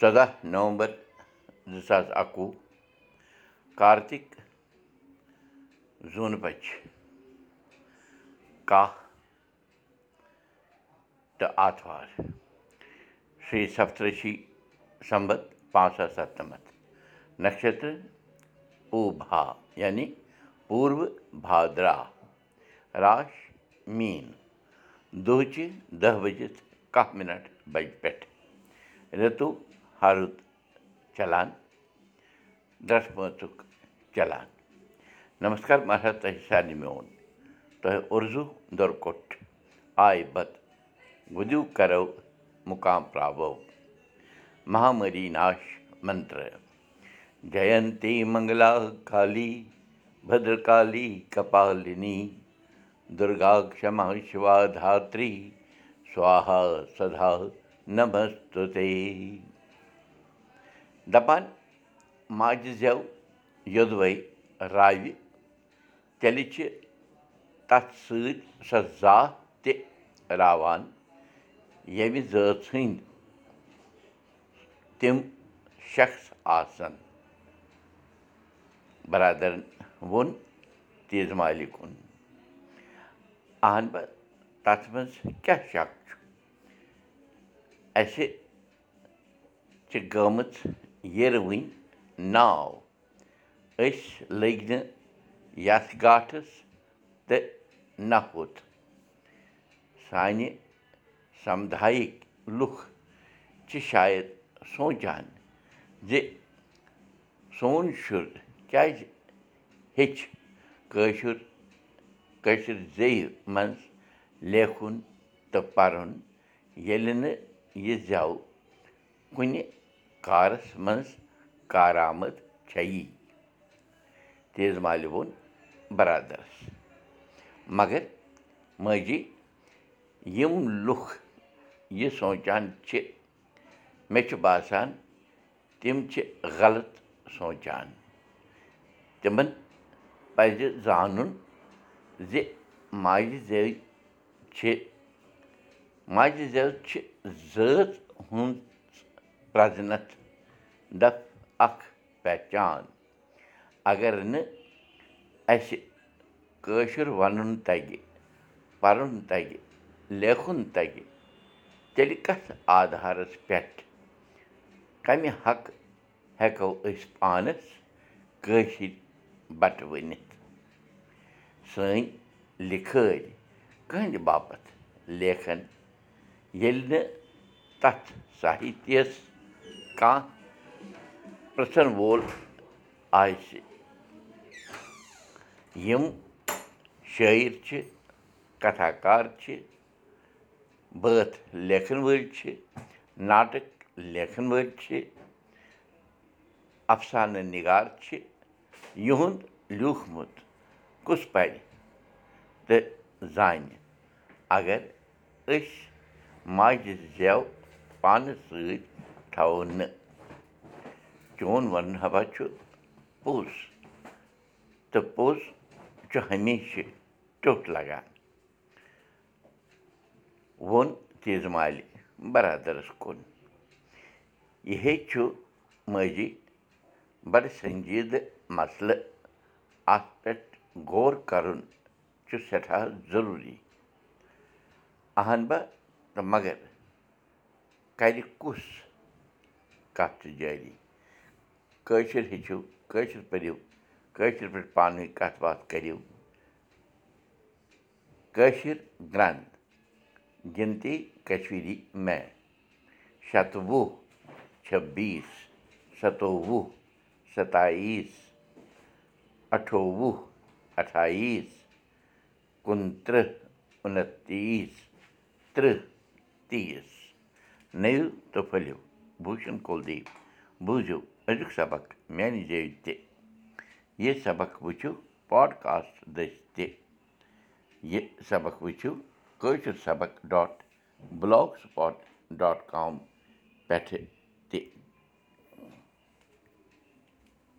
ژۄداہ نومبر زٕ ساس اَکوُہ کارتِک زوٗنہٕ بَچہِ کاہ تہٕ آتھوار شرٛی سپترشی سمبت پانٛژھ ساس سَتنَمَتھ نَشتر پوٗبا یعنی پوٗرو بھادرا راش میٖن دُہچہِ دَہ بٔجِتھ کاہ مِنَٹ بَجہِ پٮ۪ٹھ رِتُو چلان چلان مہراز تۄہہِ سارنٕے میون تۄہہِ اُرزوٗ دۄرکوٚٹھ آے بت وُدِو کَرو مُقام منتر جینتی منگلا کالی بدرکالی کپالِنی دُرگا سدا نمستُتے دَپان ماجہِ زٮ۪و یوٚدوَے راوِ تیٚلہِ چھِ تَتھ سۭتۍ سۄ ذات تہِ راوان ییٚمہِ زٲژ ہٕنٛدۍ تِم شخص آسَن بَرادَرَن ووٚن تیٖژ مالہِ کُن اہن بہٕ تَتھ منٛز کیٛاہ شک چھُ اَسہِ چھِ گٔمٕژ یِروٕنۍ ناو أسۍ لٔگۍ نہٕ یَتھ گاٹھَس تہٕ نہ ہُتھ سانہِ سَمدایِک لُکھ چھِ شاید سونٛچان زِ سون شُر کیٛازِ ہیٚچھِ کٲشُر کٲشِر زیٚیہِ منٛز لیکھُن تہٕ پَرُن ییٚلہِ نہٕ یہِ زٮ۪و کُنہِ کارَس منٛز کارآمد چھَیی تیز مالہِ ووٚن بَرادَرَس مگر ماجی یِم لُکھ یہِ سونٛچان چھِ مےٚ چھُ باسان تِم چھِ غلط سونٛچان تِمَن پَزِ زانُن زِ ماجہِ زٮ۪و چھِ ماجہِ زٮ۪و چھِ زٲژ ہُنٛد پرٛزنَتھ پہچان اگر نہٕ اَسہِ کٲشُر وَنُن تَگہِ پَرُن تَگہِ لیکھُن تَگہِ تیٚلہِ کَتھ آدھارَس پٮ۪ٹھ کَمہِ حقہٕ ہٮ۪کو أسۍ پانَس کٲشِر بَٹہٕ ؤنِتھ سٲنۍ لِکھٲرۍ کٕہٕنٛدِ باپَتھ لیکھَن ییٚلہِ نہٕ تَتھ ساہِتیَس کانٛہہ پِرٛژھن وول آسہِ یِم شٲعر چھِ کَتھاکار چھِ بٲتھ لیکھَن وٲلۍ چھِ ناٹک لیکھَن وٲلۍ چھِ اَفسانہٕ نِگار چھِ یِہُنٛد لیوٗکھمُت کُس پَرِ تہٕ زانہِ اگر أسۍ ماجہِ زٮ۪و پانَس سۭتۍ تھاوو نہٕ چون وَنُن حبا چھُ پوٚز تہٕ پوٚز چھُ ہمیشہِ ٹیوٚٹھ لَگان ووٚن تیزٕ مالہِ بَرادَرَس کُن یہِ ہے چھُ ماجی بَڑٕ سنجیٖدٕ مَسلہٕ اَتھ پٮ۪ٹھ غور کَرُن چھُ سٮ۪ٹھاہ ضٔروٗری اہن با تہٕ مگر کَرِ کُس کَتھ چھِ جٲری کٲشِر ہیٚچھِو کٲشِر پٔرِو کٲشِر پٲٹھۍ پانہٕ ؤنۍ کَتھ باتھ کٔرِو کٲشِر گرٛنٛد گِنتی کشمیٖری میں شَتوُہ چھبیٖس سَتووُہ سَتاییٖس اَٹھووُہ اَٹھاییٖس کُنتٕرٛہ اُنتیٖس تٕرٛہ تیٖس نٔوِو تہٕ پھٔلِو بوٗشَن کُلدیپ بوٗزِو أزیُک سبق میٛانہِ جایہِ تہِ یہِ سبق وٕچھِو پاڈکاسٹ دٔسۍ تہِ یہِ سبق وٕچھِو کٲشُر سبق dot blogspot dot com پٮ۪ٹھٕ تہِ